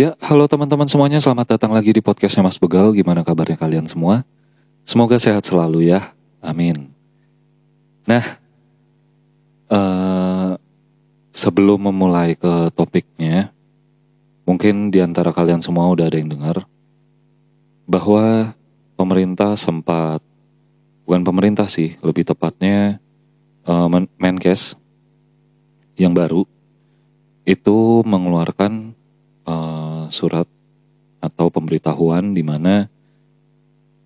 Ya, halo teman-teman semuanya, selamat datang lagi di podcastnya Mas Begal. Gimana kabarnya kalian semua? Semoga sehat selalu ya, amin. Nah, uh, sebelum memulai ke topiknya, mungkin di antara kalian semua udah ada yang dengar bahwa pemerintah sempat, bukan pemerintah sih, lebih tepatnya uh, Menkes yang baru itu mengeluarkan uh, surat atau pemberitahuan di mana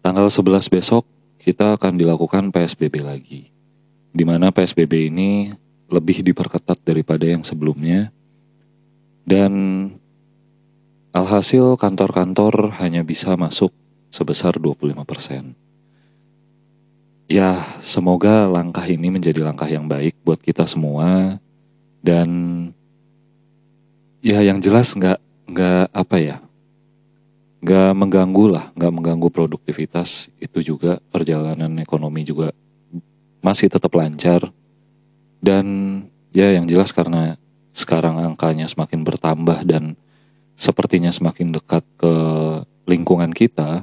tanggal 11 besok kita akan dilakukan PSBB lagi. Di mana PSBB ini lebih diperketat daripada yang sebelumnya. Dan alhasil kantor-kantor hanya bisa masuk sebesar 25%. Ya, semoga langkah ini menjadi langkah yang baik buat kita semua dan ya yang jelas nggak nggak apa ya nggak mengganggu lah nggak mengganggu produktivitas. Itu juga perjalanan ekonomi juga masih tetap lancar. Dan ya yang jelas karena sekarang angkanya semakin bertambah dan sepertinya semakin dekat ke lingkungan kita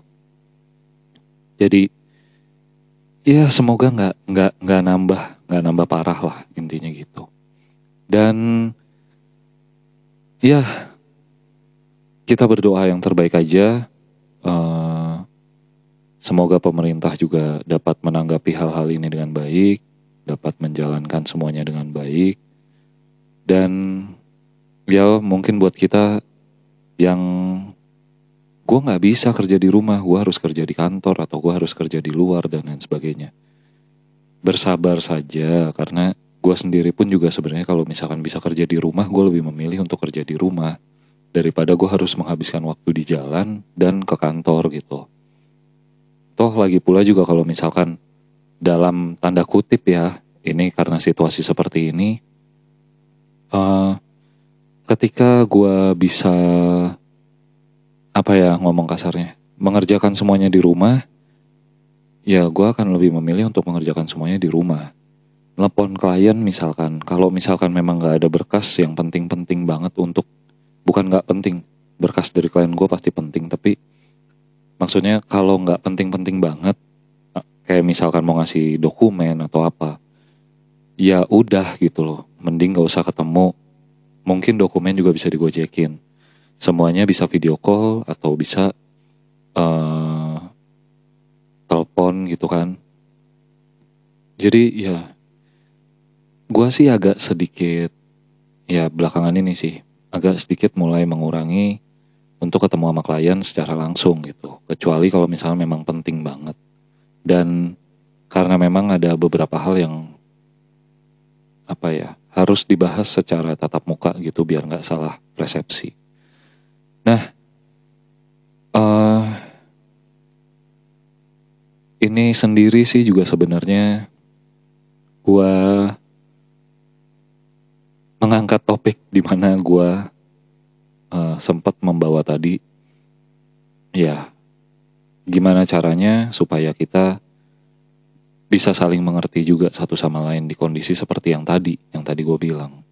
jadi ya semoga nggak nggak nggak nambah nggak nambah parah lah intinya gitu. Dan ya kita berdoa yang terbaik aja. Uh, semoga pemerintah juga dapat menanggapi hal-hal ini dengan baik, dapat menjalankan semuanya dengan baik, dan ya mungkin buat kita yang gue nggak bisa kerja di rumah, gue harus kerja di kantor atau gue harus kerja di luar dan lain sebagainya. Bersabar saja karena gue sendiri pun juga sebenarnya kalau misalkan bisa kerja di rumah, gue lebih memilih untuk kerja di rumah daripada gue harus menghabiskan waktu di jalan dan ke kantor gitu. Toh lagi pula juga kalau misalkan dalam tanda kutip ya, ini karena situasi seperti ini, uh, ketika gue bisa apa ya ngomong kasarnya, mengerjakan semuanya di rumah, ya gue akan lebih memilih untuk mengerjakan semuanya di rumah. Telepon klien misalkan, kalau misalkan memang gak ada berkas yang penting-penting banget untuk bukan nggak penting. Berkas dari klien gue pasti penting tapi maksudnya kalau nggak penting-penting banget kayak misalkan mau ngasih dokumen atau apa ya udah gitu loh. Mending gak usah ketemu. Mungkin dokumen juga bisa digojekin. Semuanya bisa video call atau bisa uh, telepon gitu kan. Jadi ya gue sih agak sedikit ya belakangan ini sih agak sedikit mulai mengurangi untuk ketemu sama klien secara langsung gitu. Kecuali kalau misalnya memang penting banget. Dan karena memang ada beberapa hal yang apa ya harus dibahas secara tatap muka gitu biar nggak salah persepsi. Nah, uh, ini sendiri sih juga sebenarnya gua mengangkat topik di mana gue uh, sempat membawa tadi ya gimana caranya supaya kita bisa saling mengerti juga satu sama lain di kondisi seperti yang tadi yang tadi gue bilang.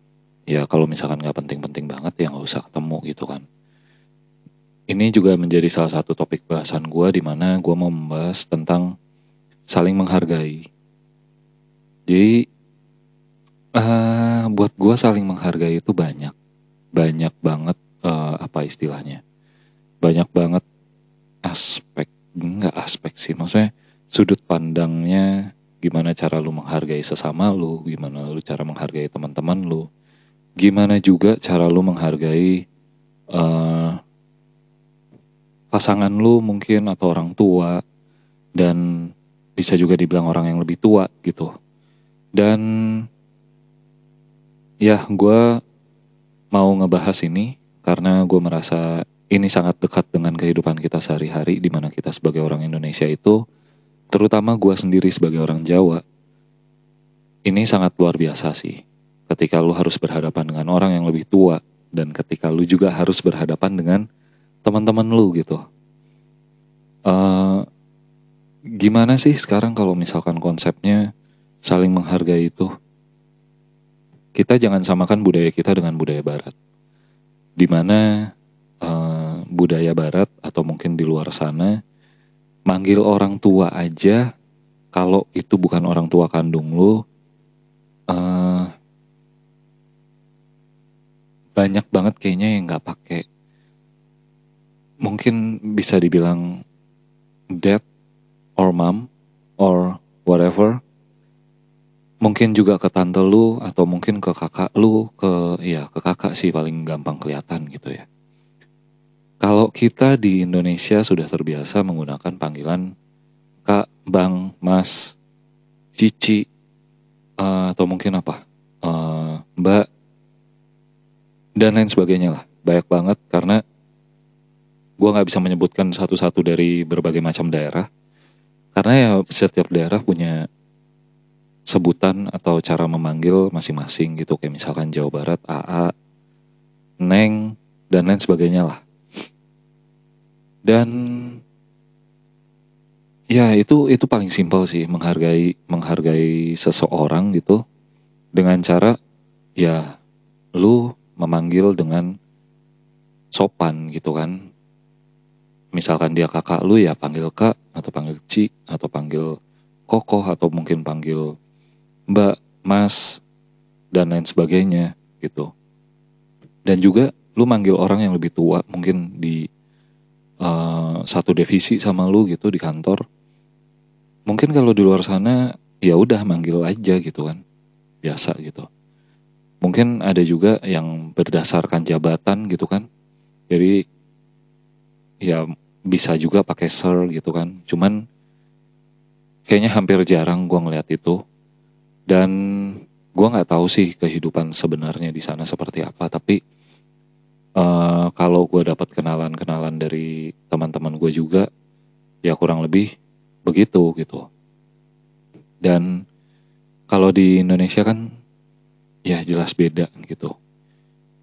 Ya kalau misalkan nggak penting-penting banget ya nggak usah ketemu gitu kan. Ini juga menjadi salah satu topik bahasan gue di mana gue mau membahas tentang saling menghargai. Jadi Uh, buat gue saling menghargai itu banyak, banyak banget uh, apa istilahnya, banyak banget aspek, nggak aspek sih, maksudnya sudut pandangnya gimana cara lu menghargai sesama lu, gimana lu cara menghargai teman-teman lu, gimana juga cara lu menghargai uh, pasangan lu mungkin atau orang tua dan bisa juga dibilang orang yang lebih tua gitu. Dan Ya, gue mau ngebahas ini karena gue merasa ini sangat dekat dengan kehidupan kita sehari-hari di mana kita sebagai orang Indonesia itu, terutama gue sendiri sebagai orang Jawa, ini sangat luar biasa sih. Ketika lu harus berhadapan dengan orang yang lebih tua dan ketika lu juga harus berhadapan dengan teman-teman lu gitu. Uh, gimana sih sekarang kalau misalkan konsepnya saling menghargai itu? Kita jangan samakan budaya kita dengan budaya barat. Di mana uh, budaya barat atau mungkin di luar sana manggil orang tua aja kalau itu bukan orang tua kandung lu uh, banyak banget kayaknya yang nggak pakai mungkin bisa dibilang dad or mom or whatever mungkin juga ke tante lu atau mungkin ke kakak lu ke ya ke kakak sih paling gampang kelihatan gitu ya kalau kita di Indonesia sudah terbiasa menggunakan panggilan Kak, Bang, Mas, Cici, uh, atau mungkin apa, uh, Mbak, dan lain sebagainya lah. Banyak banget karena gue nggak bisa menyebutkan satu-satu dari berbagai macam daerah. Karena ya setiap daerah punya sebutan atau cara memanggil masing-masing gitu. Kayak misalkan Jawa Barat, AA, Neng, dan lain sebagainya lah. Dan ya itu itu paling simpel sih menghargai menghargai seseorang gitu dengan cara ya lu memanggil dengan sopan gitu kan. Misalkan dia kakak lu ya panggil kak atau panggil ci atau panggil kokoh atau mungkin panggil mbak, mas dan lain sebagainya gitu. Dan juga lu manggil orang yang lebih tua mungkin di uh, satu divisi sama lu gitu di kantor. Mungkin kalau di luar sana ya udah manggil aja gitu kan biasa gitu. Mungkin ada juga yang berdasarkan jabatan gitu kan. Jadi ya bisa juga pakai sir gitu kan. Cuman kayaknya hampir jarang gue ngeliat itu dan gue nggak tahu sih kehidupan sebenarnya di sana seperti apa tapi uh, kalau gue dapat kenalan-kenalan dari teman-teman gue juga ya kurang lebih begitu gitu. Dan kalau di Indonesia kan ya jelas beda gitu.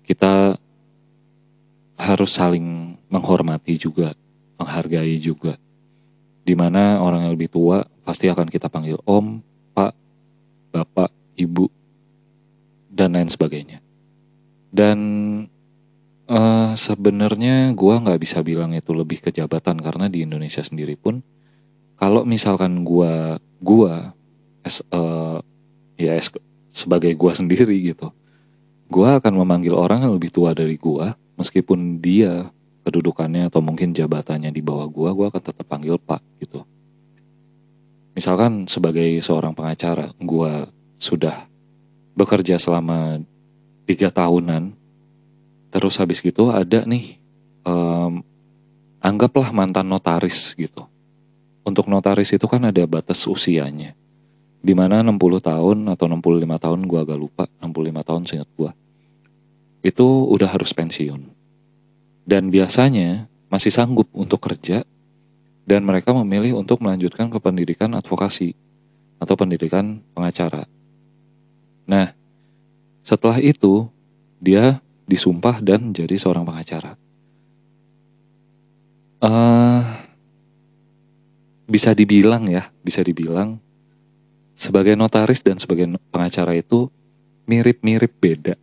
Kita harus saling menghormati juga menghargai juga. Di mana orang yang lebih tua pasti akan kita panggil om pak bapak ibu dan lain sebagainya dan Uh, sebenarnya gua nggak bisa bilang itu lebih ke jabatan karena di Indonesia sendiri pun kalau misalkan gua gua as, uh, ya as, sebagai gua sendiri gitu, gua akan memanggil orang yang lebih tua dari gua meskipun dia kedudukannya atau mungkin jabatannya di bawah gua, gua akan tetap panggil Pak gitu. Misalkan sebagai seorang pengacara, gua sudah bekerja selama tiga tahunan Terus habis gitu ada nih, um, anggaplah mantan notaris gitu. Untuk notaris itu kan ada batas usianya. Di mana 60 tahun atau 65 tahun gue agak lupa, 65 tahun seingat gue. Itu udah harus pensiun. Dan biasanya masih sanggup untuk kerja dan mereka memilih untuk melanjutkan ke pendidikan advokasi atau pendidikan pengacara. Nah, setelah itu dia disumpah dan jadi seorang pengacara. Uh, bisa dibilang ya, bisa dibilang sebagai notaris dan sebagai pengacara itu mirip-mirip beda.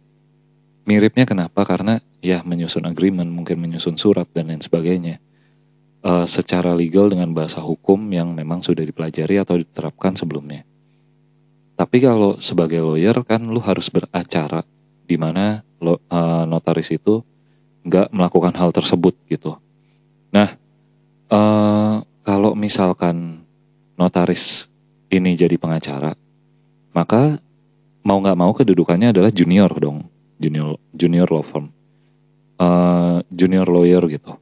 Miripnya kenapa? Karena ya menyusun agreement, mungkin menyusun surat dan lain sebagainya. Uh, secara legal dengan bahasa hukum yang memang sudah dipelajari atau diterapkan sebelumnya. Tapi kalau sebagai lawyer kan lu harus beracara di mana uh, notaris itu nggak melakukan hal tersebut gitu. Nah, uh, kalau misalkan notaris ini jadi pengacara, maka mau nggak mau kedudukannya adalah junior dong, junior junior law firm, uh, junior lawyer gitu.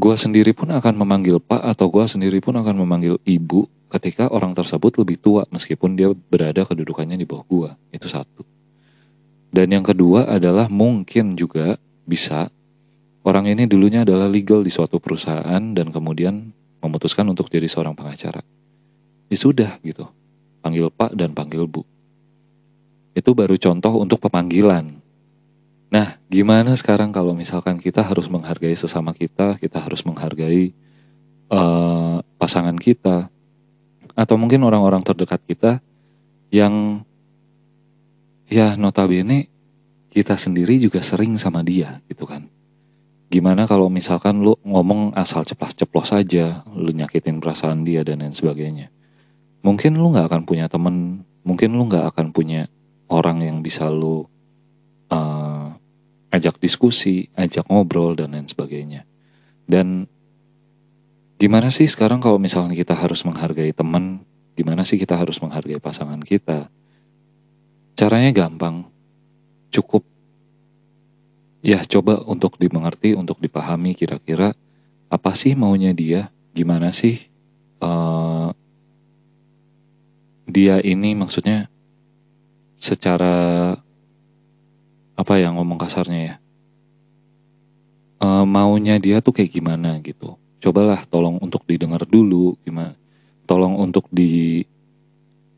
Gue sendiri pun akan memanggil pak atau gue sendiri pun akan memanggil ibu ketika orang tersebut lebih tua meskipun dia berada kedudukannya di bawah gue. Itu satu. Dan yang kedua adalah mungkin juga bisa orang ini dulunya adalah legal di suatu perusahaan dan kemudian memutuskan untuk jadi seorang pengacara. Ya sudah gitu, panggil Pak dan panggil Bu. Itu baru contoh untuk pemanggilan. Nah, gimana sekarang kalau misalkan kita harus menghargai sesama kita, kita harus menghargai uh, pasangan kita, atau mungkin orang-orang terdekat kita yang ya notabene kita sendiri juga sering sama dia gitu kan. gimana kalau misalkan lu ngomong asal ceplas-ceplos saja, lu nyakitin perasaan dia dan lain sebagainya. Mungkin lu nggak akan punya temen, mungkin lu nggak akan punya orang yang bisa lu uh, ajak diskusi, ajak ngobrol dan lain sebagainya. Dan gimana sih sekarang kalau misalnya kita harus menghargai teman, gimana sih kita harus menghargai pasangan kita? Caranya gampang, cukup. Ya coba untuk dimengerti, untuk dipahami kira-kira apa sih maunya dia, gimana sih uh, dia ini? Maksudnya secara apa ya ngomong kasarnya ya? Uh, maunya dia tuh kayak gimana gitu. Cobalah tolong untuk didengar dulu gimana tolong untuk di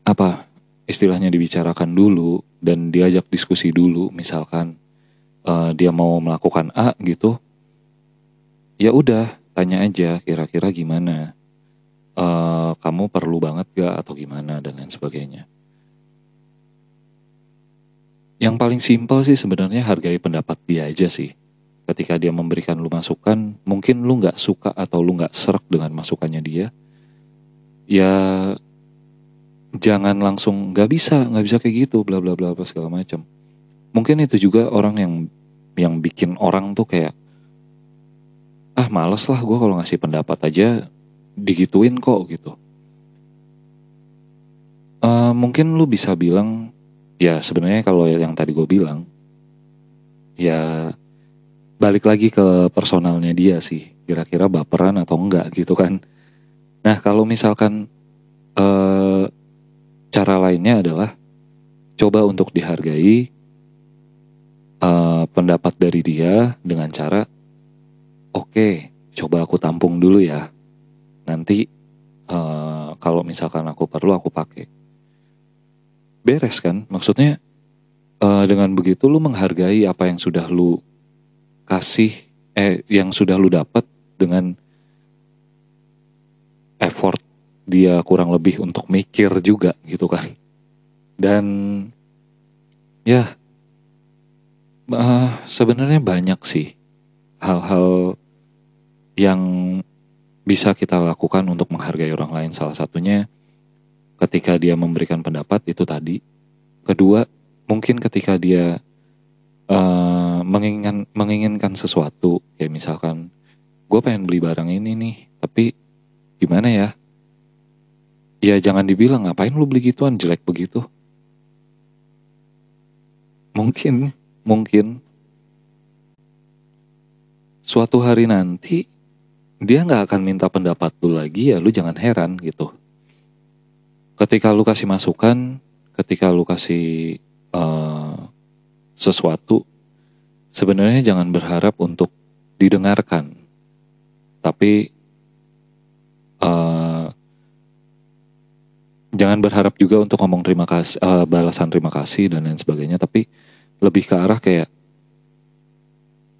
apa istilahnya dibicarakan dulu dan diajak diskusi dulu. Misalkan uh, dia mau melakukan A gitu, ya udah tanya aja kira-kira gimana, uh, kamu perlu banget gak atau gimana dan lain sebagainya. Yang paling simpel sih sebenarnya hargai pendapat dia aja sih. Ketika dia memberikan lu masukan, mungkin lu nggak suka atau lu nggak serak dengan masukannya dia, ya jangan langsung nggak bisa nggak bisa kayak gitu bla bla bla segala macam mungkin itu juga orang yang yang bikin orang tuh kayak ah males lah gue kalau ngasih pendapat aja digituin kok gitu uh, mungkin lu bisa bilang ya sebenarnya kalau yang tadi gue bilang ya balik lagi ke personalnya dia sih. Kira-kira baperan atau enggak gitu kan. Nah kalau misalkan uh, cara lainnya adalah coba untuk dihargai uh, pendapat dari dia dengan cara oke okay, coba aku tampung dulu ya. Nanti uh, kalau misalkan aku perlu aku pakai beres kan maksudnya uh, dengan begitu lu menghargai apa yang sudah lu kasih eh yang sudah lu dapat dengan effort dia kurang lebih untuk mikir juga gitu kan dan ya Uh, sebenarnya banyak sih hal-hal yang bisa kita lakukan untuk menghargai orang lain. Salah satunya ketika dia memberikan pendapat itu tadi. Kedua, mungkin ketika dia uh, menginginkan menginginkan sesuatu, kayak misalkan gue pengen beli barang ini nih, tapi gimana ya? Ya jangan dibilang ngapain lu beli gituan jelek begitu. Mungkin mungkin suatu hari nanti dia nggak akan minta pendapat lu lagi ya lu jangan heran gitu ketika lu kasih masukan ketika lu kasih uh, sesuatu sebenarnya jangan berharap untuk didengarkan. Tapi uh, jangan berharap juga untuk ngomong terima kasih uh, balasan terima kasih dan lain sebagainya. Tapi lebih ke arah kayak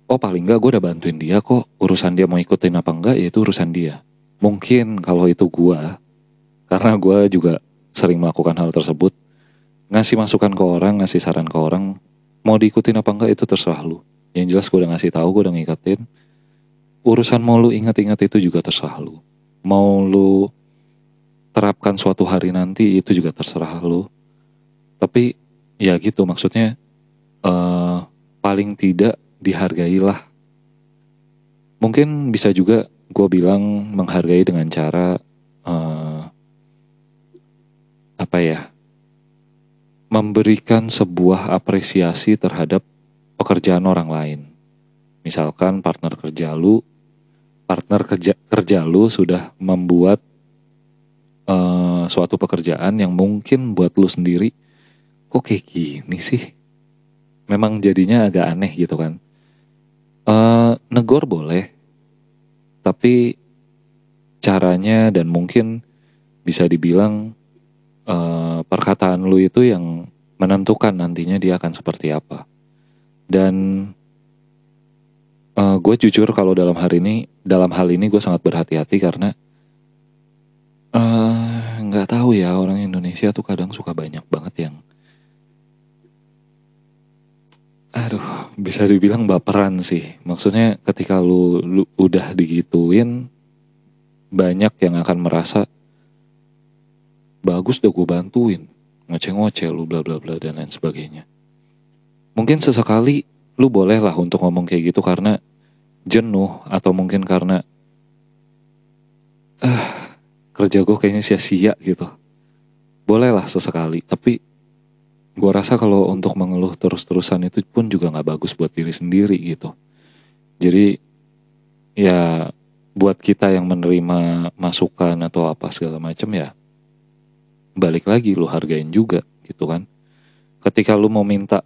oh paling enggak gue udah bantuin dia kok. Urusan dia mau ikutin apa enggak ya itu urusan dia. Mungkin kalau itu gue karena gue juga sering melakukan hal tersebut. Ngasih masukan ke orang ngasih saran ke orang mau diikutin apa enggak itu terserah lu. Yang jelas gue udah ngasih tahu gue udah ngikatin urusan mau lu ingat-ingat itu juga terserah lu. Mau lu terapkan suatu hari nanti itu juga terserah lu. Tapi ya gitu maksudnya uh, paling tidak dihargailah. Mungkin bisa juga gue bilang menghargai dengan cara uh, apa ya, memberikan sebuah apresiasi terhadap pekerjaan orang lain. Misalkan partner kerja lu, partner kerja kerja lu sudah membuat uh, suatu pekerjaan yang mungkin buat lu sendiri kok kayak gini sih memang jadinya agak aneh gitu kan. Uh, negor boleh, tapi caranya dan mungkin bisa dibilang uh, perkataan lu itu yang menentukan nantinya dia akan seperti apa. Dan uh, gue jujur kalau dalam hari ini, dalam hal ini gue sangat berhati-hati karena nggak uh, tahu ya orang Indonesia tuh kadang suka banyak banget yang aduh bisa dibilang baperan sih maksudnya ketika lu, lu udah digituin banyak yang akan merasa bagus udah gue bantuin. Ngoceh-ngoceh lu bla bla bla dan lain sebagainya. Mungkin sesekali lu boleh lah untuk ngomong kayak gitu karena jenuh atau mungkin karena ah kerja gue kayaknya sia-sia gitu. Bolehlah sesekali tapi gue rasa kalau untuk mengeluh terus-terusan itu pun juga nggak bagus buat diri sendiri gitu. Jadi ya buat kita yang menerima masukan atau apa segala macam ya balik lagi lu hargain juga gitu kan. Ketika lu mau minta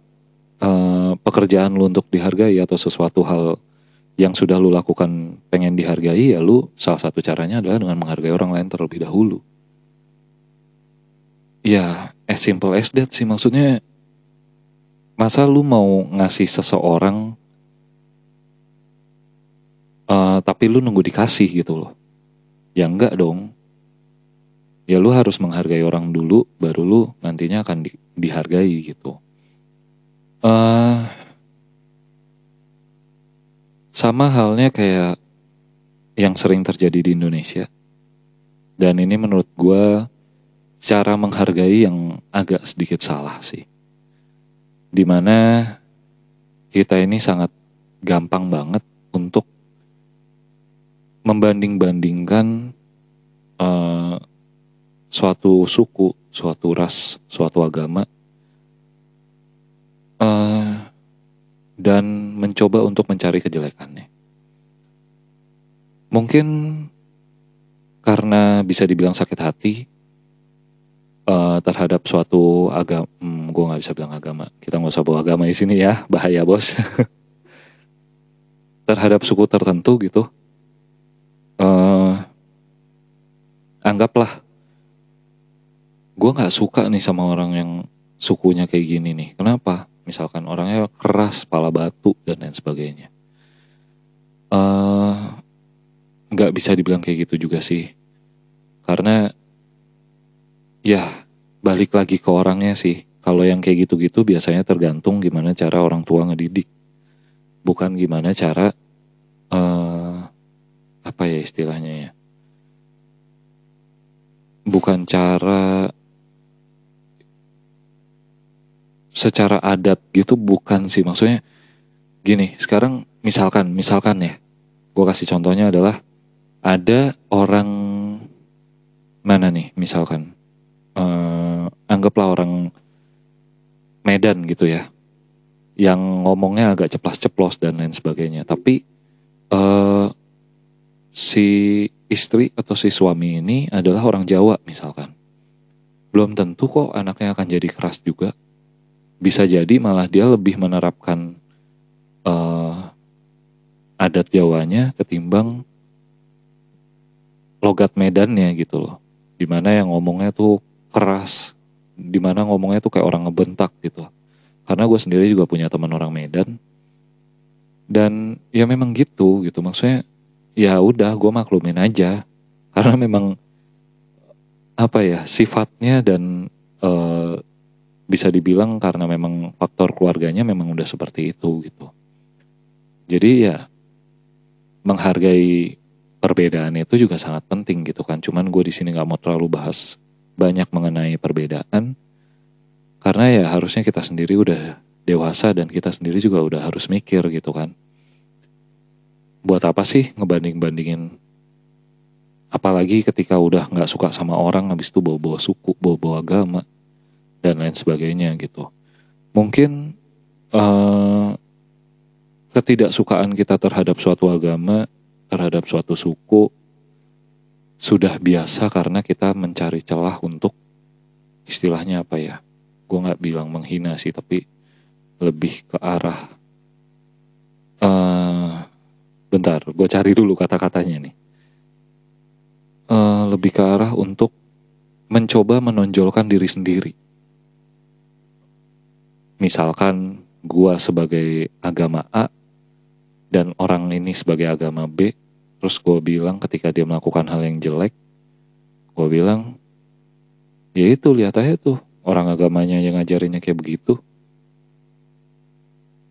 uh, pekerjaan lu untuk dihargai atau sesuatu hal yang sudah lu lakukan pengen dihargai ya lu salah satu caranya adalah dengan menghargai orang lain terlebih dahulu. Ya as simple as that sih maksudnya. Masa lu mau ngasih seseorang uh, tapi lu nunggu dikasih gitu loh? Ya enggak dong ya lu harus menghargai orang dulu baru lu nantinya akan di, dihargai gitu uh, sama halnya kayak yang sering terjadi di Indonesia dan ini menurut gue cara menghargai yang agak sedikit salah sih. Di mana kita ini sangat gampang banget untuk membanding-bandingkan uh, suatu suku, suatu ras, suatu agama, uh, dan mencoba untuk mencari kejelekannya. Mungkin karena bisa dibilang sakit hati, uh, terhadap suatu agama, hmm, gue nggak bisa bilang agama, kita nggak usah bawa agama di sini ya, bahaya bos. terhadap suku tertentu gitu, uh, anggaplah gue nggak suka nih sama orang yang sukunya kayak gini nih. Kenapa? Misalkan orangnya keras, pala batu dan lain sebagainya. Uh, nggak bisa dibilang kayak gitu juga sih, karena ya balik lagi ke orangnya sih. Kalau yang kayak gitu-gitu biasanya tergantung gimana cara orang tua ngedidik. Bukan gimana cara uh, apa ya istilahnya ya. Bukan cara secara adat gitu bukan sih maksudnya gini sekarang misalkan misalkan ya gue kasih contohnya adalah ada orang mana nih misalkan uh, anggaplah orang Medan gitu ya, yang ngomongnya agak ceplas-ceplos dan lain sebagainya. Tapi uh, si istri atau si suami ini adalah orang Jawa misalkan. Belum tentu kok anaknya akan jadi keras juga. Bisa jadi malah dia lebih menerapkan uh, adat Jawanya ketimbang logat Medannya gitu loh. Di mana yang ngomongnya tuh keras di mana ngomongnya tuh kayak orang ngebentak gitu. Karena gue sendiri juga punya teman orang Medan. Dan ya memang gitu gitu. Maksudnya ya udah gue maklumin aja. Karena memang apa ya sifatnya dan uh, bisa dibilang karena memang faktor keluarganya memang udah seperti itu gitu. Jadi ya menghargai perbedaan itu juga sangat penting gitu kan. Cuman gue di sini nggak mau terlalu bahas banyak mengenai perbedaan karena ya harusnya kita sendiri udah dewasa dan kita sendiri juga udah harus mikir gitu kan. Buat apa sih ngebanding-bandingin? Apalagi ketika udah nggak suka sama orang habis itu bawa-bawa suku bawa-bawa agama dan lain sebagainya gitu. Mungkin uh, ketidaksukaan kita terhadap suatu agama terhadap suatu suku sudah biasa karena kita mencari celah untuk istilahnya apa ya gue nggak bilang menghina sih tapi lebih ke arah uh, bentar gue cari dulu kata-katanya nih. Uh, lebih ke arah untuk mencoba menonjolkan diri sendiri misalkan gue sebagai agama A dan orang ini sebagai agama B Terus gue bilang ketika dia melakukan hal yang jelek, gue bilang, ya itu lihat aja tuh orang agamanya yang ngajarinnya kayak begitu.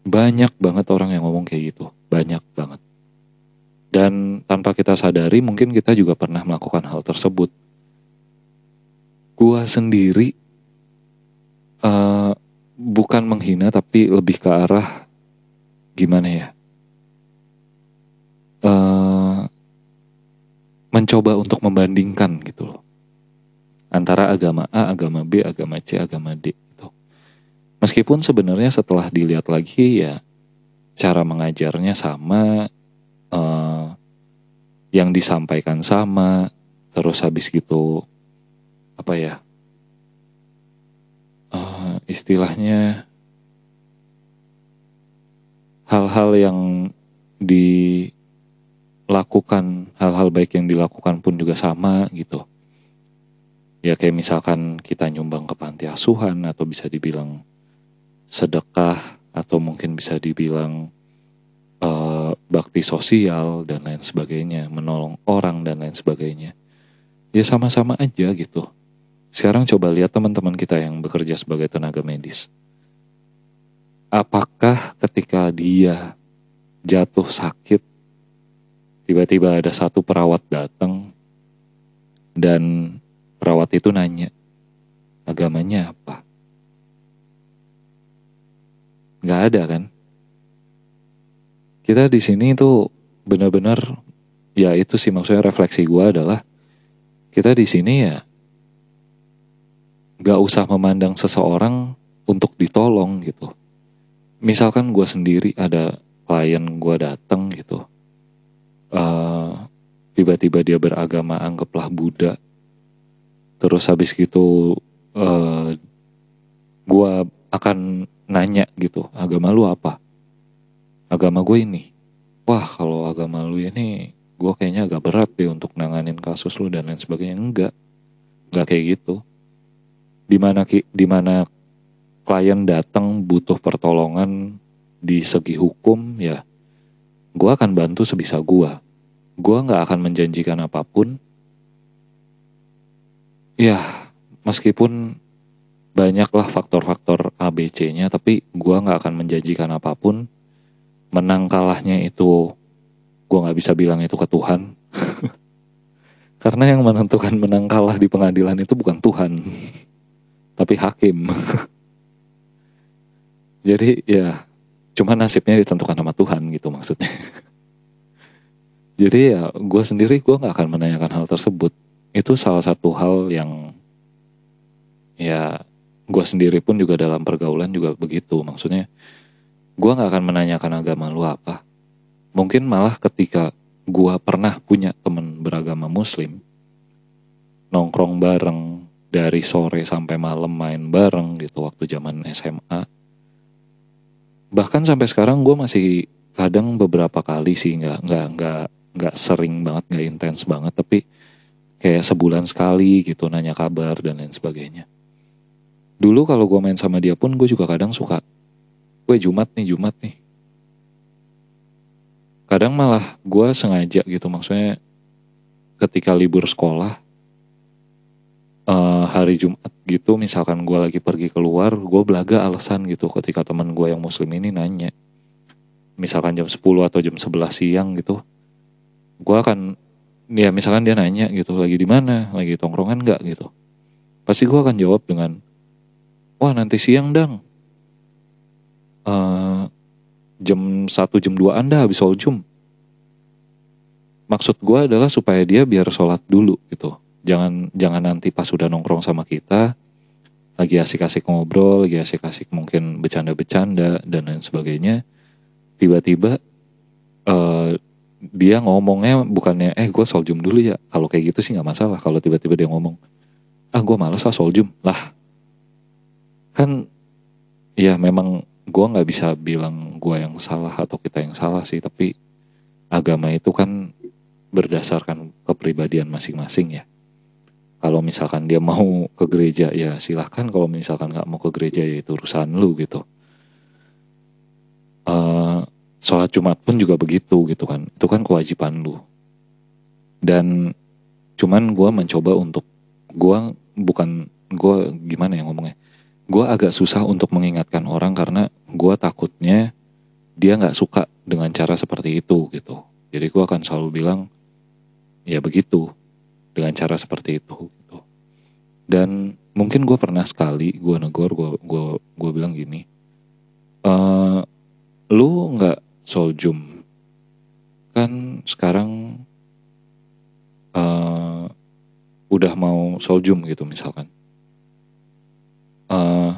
banyak banget orang yang ngomong kayak gitu banyak banget dan tanpa kita sadari mungkin kita juga pernah melakukan hal tersebut gua sendiri uh, bukan menghina tapi lebih ke arah gimana ya uh, mencoba untuk membandingkan gitu loh antara agama A, agama B, agama C, agama D gitu. Meskipun sebenarnya setelah dilihat lagi ya cara mengajarnya sama, uh, yang disampaikan sama, terus habis gitu apa ya uh, istilahnya hal-hal yang dilakukan hal-hal baik yang dilakukan pun juga sama gitu ya kayak misalkan kita nyumbang ke panti asuhan atau bisa dibilang sedekah atau mungkin bisa dibilang uh, bakti sosial dan lain sebagainya, menolong orang dan lain sebagainya. Ya sama-sama aja gitu. Sekarang coba lihat teman-teman kita yang bekerja sebagai tenaga medis. Apakah ketika dia jatuh sakit, tiba-tiba ada satu perawat datang dan Perawat itu nanya, agamanya apa? Gak ada kan? Kita di sini tuh benar-benar ya itu sih maksudnya refleksi gue adalah kita di sini ya gak usah memandang seseorang untuk ditolong gitu. Misalkan gue sendiri ada klien gue datang gitu, uh, tiba-tiba dia beragama anggaplah Buddha, terus habis gitu uh, eh, gue akan nanya gitu agama lu apa? Agama gue ini. Wah kalau agama lu ini gue kayaknya agak berat deh untuk nanganin kasus lu dan lain sebagainya. Enggak. Enggak kayak gitu. Di mana di mana klien datang butuh pertolongan di segi hukum ya gue akan bantu sebisa gue gue nggak akan menjanjikan apa pun. Ya meskipun banyaklah faktor-faktor ABC-nya tapi gue nggak akan menjanjikan apa pun. Menang kalahnya itu gue nggak bisa bilang itu ke Tuhan. Karena yang menentukan menang kalah di pengadilan itu bukan Tuhan tapi hakim jadi ya cuma nasibnya ditentukan sama Tuhan gitu maksudnya. Jadi ya gue sendiri gue nggak akan menanyakan hal tersebut. Itu salah satu hal yang ya gue sendiri pun juga dalam pergaulan juga begitu. Maksudnya gue nggak akan menanyakan agama lu apa. Mungkin malah ketika gue pernah punya temen beragama muslim nongkrong bareng dari sore sampai malam main bareng gitu waktu zaman SMA bahkan sampai sekarang gue masih kadang beberapa kali sih nggak nggak nggak nggak sering banget nggak intens banget tapi kayak sebulan sekali gitu nanya kabar dan lain sebagainya. Dulu kalau gue main sama dia pun gue juga kadang suka, gue Jumat nih Jumat nih. Kadang malah gue sengaja gitu maksudnya ketika libur sekolah uh, hari Jumat gitu misalkan gue lagi pergi keluar gue belaga alasan gitu ketika teman gue yang muslim ini nanya. Misalkan jam 10 atau jam 11 siang gitu gue akan ya misalkan dia nanya gitu lagi di mana? Lagi tongkrongan nggak? gitu. Pasti gue akan jawab dengan wah nanti siang dang. Uh, jam satu jam dua anda habis sholat maksud gue adalah supaya dia biar sholat dulu gitu jangan jangan nanti pas sudah nongkrong sama kita lagi asik-asik ngobrol lagi asik-asik mungkin bercanda-bercanda dan lain sebagainya tiba-tiba uh, dia ngomongnya bukannya eh gue soljum dulu ya. Kalau kayak gitu sih nggak masalah kalau tiba-tiba dia ngomong ah gue malas ah soljum lah kan ya memang gue nggak bisa bilang gue yang salah atau kita yang salah sih tapi agama itu kan berdasarkan kepribadian masing-masing ya kalau misalkan dia mau ke gereja ya silahkan kalau misalkan nggak mau ke gereja ya itu urusan lu gitu. Uh, sholat Jumat pun juga begitu gitu kan. Itu kan kewajiban lu. Dan cuman gue mencoba untuk gue bukan gue gimana ya ngomongnya? Gue agak susah untuk mengingatkan orang karena gue takutnya dia nggak suka dengan cara seperti itu gitu. Jadi gue akan selalu bilang ya begitu dengan cara seperti itu dan mungkin gue pernah sekali gue negor gue gue gue bilang gini e, lu nggak soljum kan sekarang uh, udah mau soljum gitu misalkan. Uh,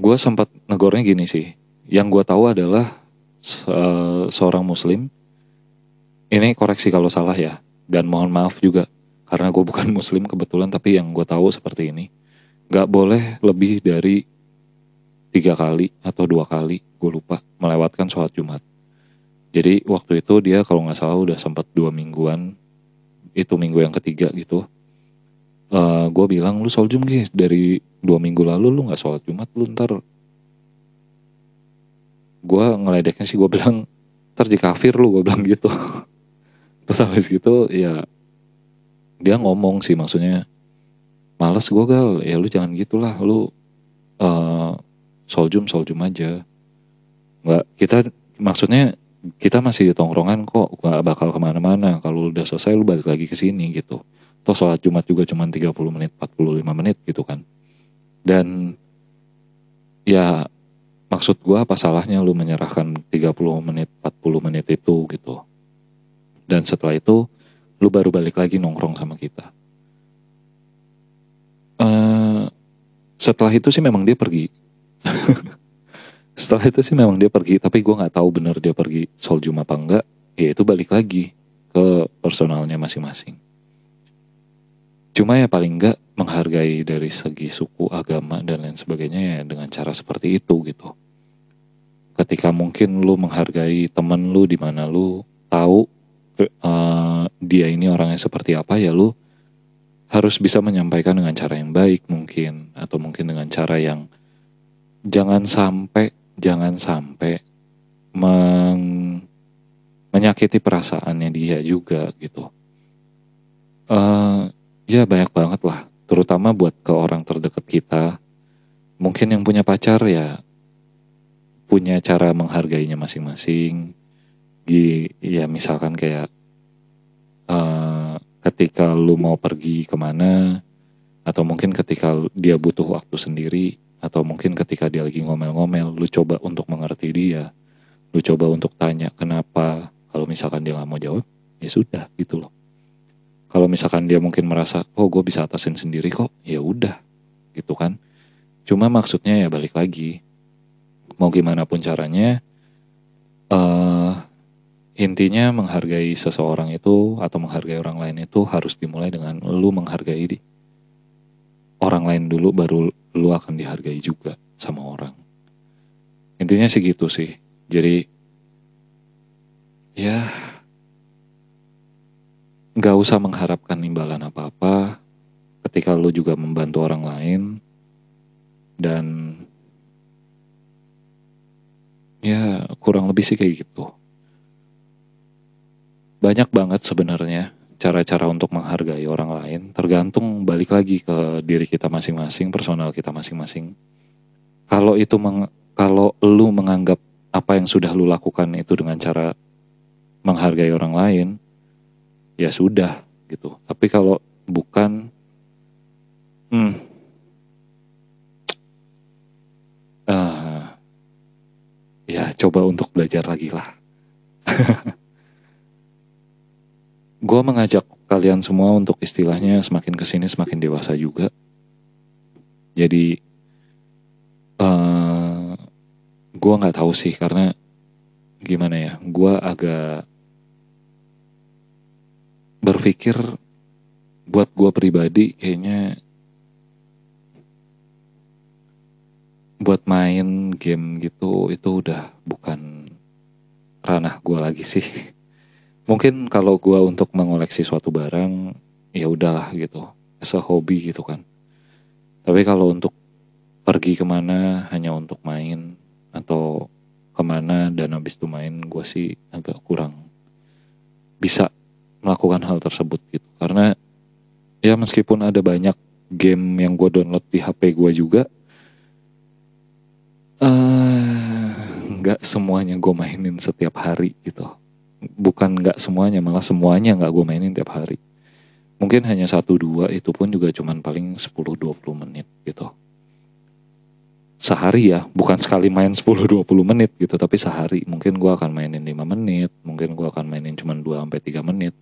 gue sempat negornya gini sih. Yang gue tahu adalah uh, seorang muslim. Ini koreksi kalau salah ya dan mohon maaf juga karena gue bukan muslim kebetulan tapi yang gue tahu seperti ini. Nggak boleh lebih dari tiga kali atau dua kali gue lupa melewatkan sholat jumat. Jadi waktu itu dia kalau nggak salah udah sempat dua mingguan itu minggu yang ketiga gitu. Uh, eh, gue bilang lu sholat jumat dari dua minggu lalu lu nggak sholat jumat lu ntar gue ngeledeknya sih gue bilang ntar di kafir lu gue bilang gitu. Terus habis gitu ya dia ngomong sih maksudnya males gue gal. Ya lu jangan gitulah. Lu uh, soljum soljum aja. Nggak kita maksudnya kita masih di tongkrongan kok. Gak bakal ke mana-mana. Kalau udah selesai lu balik lagi ke sini gitu. Toh sholat jumat juga cuma 30 menit 45 menit gitu kan. Dan ya maksud gue apa salahnya lu menyerahkan 30 menit 40 menit itu gitu. Dan setelah itu lu baru balik lagi nongkrong sama kita. Uh, setelah itu sih memang dia pergi. Setelah itu sih memang dia pergi tapi gue nggak tahu bener dia pergi soljum apa enggak. Ya itu balik lagi ke personalnya masing-masing. Cuma ya paling enggak menghargai dari segi suku agama dan lain sebagainya ya dengan cara seperti itu gitu. Ketika mungkin lu menghargai temen lu di mana lu tahu uh, dia ini orangnya seperti apa ya lu harus bisa menyampaikan dengan cara yang baik mungkin atau mungkin dengan cara yang jangan sampai jangan sampai meng, menyakiti perasaannya dia juga gitu. Uh, ya banyak banget lah, terutama buat ke orang terdekat kita. Mungkin yang punya pacar ya punya cara menghargainya masing-masing. Ya misalkan kayak uh, ketika lu mau pergi ke mana, atau mungkin ketika dia butuh waktu sendiri, atau mungkin ketika dia lagi ngomel-ngomel lu coba untuk mengerti dia. Lu coba untuk tanya kenapa? Kalau misalkan dia nggak mau jawab ya sudah gitu loh. Kalau misalkan dia mungkin merasa oh gue bisa atasin sendiri kok ya udah gitu kan. Cuma maksudnya ya balik lagi mau gimana pun caranya uh, intinya menghargai seseorang itu atau menghargai orang lain itu harus dimulai dengan lu menghargai orang lain dulu baru lu akan dihargai juga sama orang. Intinya sih gitu sih. Jadi ya nggak usah mengharapkan imbalan apa-apa ketika lu juga membantu orang lain dan ya kurang lebih sih kayak gitu. Banyak banget sebenarnya cara-cara untuk menghargai orang lain tergantung balik lagi ke diri kita masing-masing, personal kita masing-masing. Kalau itu meng, kalau lu menganggap apa yang sudah lu lakukan itu dengan cara menghargai orang lain, ya sudah gitu. Tapi kalau bukan, hmm, uh, ya coba untuk belajar lagi lah. gue mengajak kalian semua untuk istilahnya semakin ke sini semakin dewasa juga. Jadi uh, eh, gue nggak tahu sih karena gimana ya, gue agak berpikir buat gue pribadi kayaknya buat main game gitu itu udah bukan ranah gue lagi sih mungkin kalau gue untuk mengoleksi suatu barang ya udahlah gitu. Sehobi gitu kan. Tapi kalau untuk pergi ke mana hanya untuk main atau ke mana dan habis itu main gue sih agak kurang bisa melakukan hal tersebut gitu. Karena ya meskipun ada banyak game yang gue download di HP gue juga uh, nggak semuanya gue mainin setiap hari gitu bukan nggak semuanya malah semuanya nggak gue mainin tiap hari. Mungkin hanya satu dua itu pun juga cuman paling 10-20 menit gitu. Sehari ya bukan sekali main 10-20 menit gitu tapi sehari. Mungkin gue akan mainin 5 menit mungkin gue akan mainin cuma 2 sampai 3 menit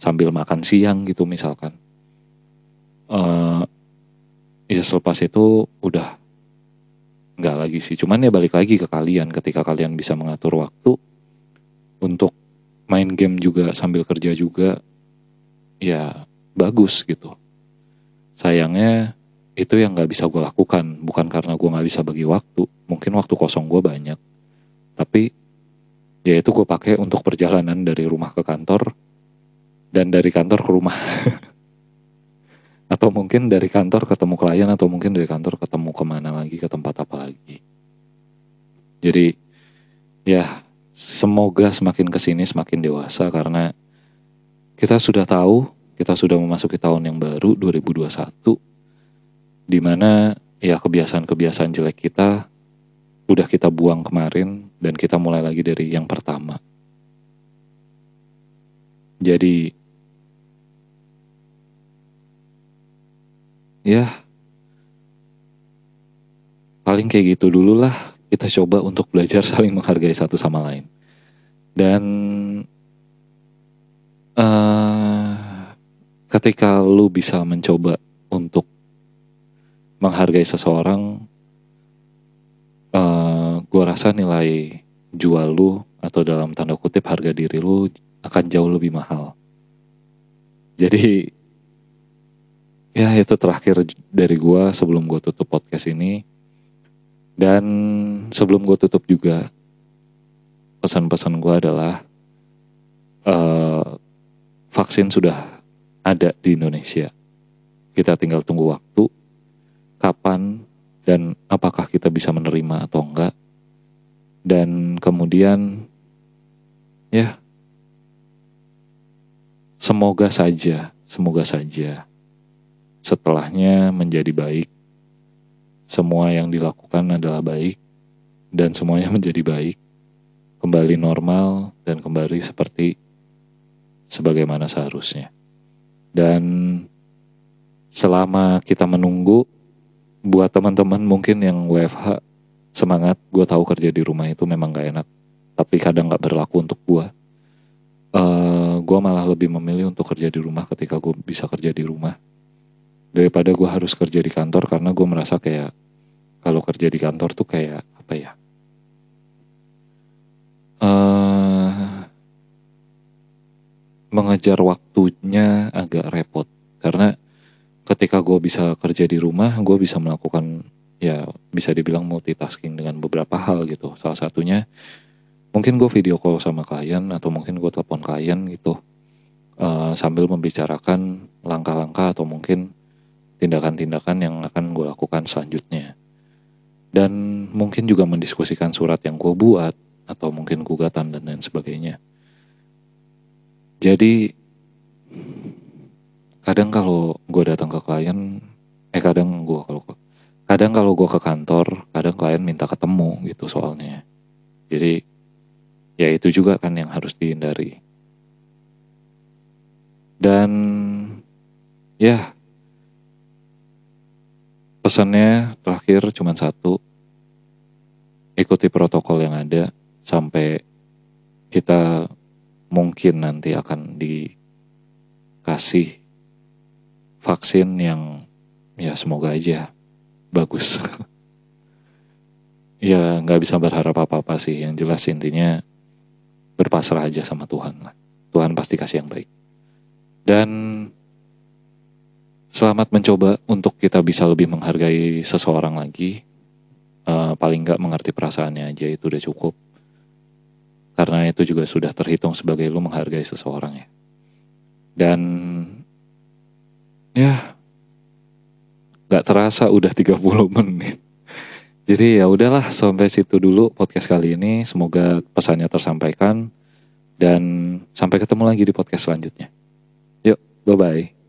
sambil makan siang gitu misalkan. Uh, ya selepas itu udah nggak lagi sih. Cuman ya balik lagi ke kalian. Ketika kalian bisa mengatur waktu untuk main game juga sambil kerja juga ya bagus gitu. Sayangnya itu yang nggak bisa gue lakukan. Bukan karena gue nggak bisa bagi waktu mungkin waktu kosong gue banyak. Tapi ya itu gue pakai untuk perjalanan dari rumah ke kantor dan dari kantor ke rumah. Atau mungkin dari kantor ketemu klien atau mungkin dari kantor ketemu ke mana lagi ke tempat apa lagi. Jadi ya semoga semakin ke sini semakin dewasa karena kita sudah tahu kita sudah memasuki tahun yang baru 2021 di mana ya kebiasaan-kebiasaan jelek kita udah kita buang kemarin dan kita mulai lagi dari yang pertama. Jadi ya paling kayak gitu dulu lah kita coba untuk belajar saling menghargai satu sama lain dan uh, ketika lu bisa mencoba untuk menghargai seseorang, uh, eh, gue rasa nilai jual lu atau dalam tanda kutip harga diri lu akan jauh lebih mahal. Jadi ya itu terakhir dari gue sebelum gue tutup podcast ini. Dan sebelum gue tutup juga pesan-pesan gue adalah uh, vaksin sudah ada di Indonesia. Kita tinggal tunggu waktu kapan dan apakah kita bisa menerima atau enggak. Dan kemudian ya semoga saja, semoga saja setelahnya menjadi baik. Semua yang dilakukan adalah baik dan semuanya menjadi baik. Kembali normal dan kembali seperti sebagaimana seharusnya. Dan selama kita menunggu buat teman-teman mungkin yang WFH semangat gue tahu kerja di rumah itu memang gak enak tapi kadang gak berlaku untuk gue uh, gue malah lebih memilih untuk kerja di rumah ketika gue bisa kerja di rumah daripada gue harus kerja di kantor karena gue merasa kayak kalau kerja di kantor tuh kayak apa ya? Uh, mengejar waktunya agak repot. Karena ketika gue bisa kerja di rumah gue bisa melakukan ya bisa dibilang multitasking dengan beberapa hal gitu. Salah satunya mungkin gue video call sama klien atau mungkin gue telepon klien gitu uh, sambil membicarakan langkah-langkah atau mungkin tindakan-tindakan yang akan gue lakukan selanjutnya. Dan mungkin juga mendiskusikan surat yang gue buat atau mungkin gugatan dan lain sebagainya. Jadi kadang kalau gue datang ke klien eh kadang gue kalau kadang kalau gue ke kantor kadang klien minta ketemu gitu soalnya. Jadi ya itu juga kan yang harus dihindari. Dan ya pesannya terakhir cuma satu ikuti protokol yang ada sampai kita mungkin nanti akan dikasih vaksin yang ya semoga aja bagus. ya nggak bisa berharap apa-apa sih. Yang jelas intinya berpasrah aja sama Tuhan lah. Tuhan pasti kasih yang baik. Dan selamat mencoba untuk kita bisa lebih menghargai seseorang lagi. Uh, paling nggak mengerti perasaannya aja itu udah cukup. Karena itu juga sudah terhitung sebagai lu menghargai seseorang ya. Dan ya nggak terasa udah 30 menit. Jadi ya udahlah sampai situ dulu podcast kali ini. Semoga pesannya tersampaikan dan sampai ketemu lagi di podcast selanjutnya. Yuk, bye bye.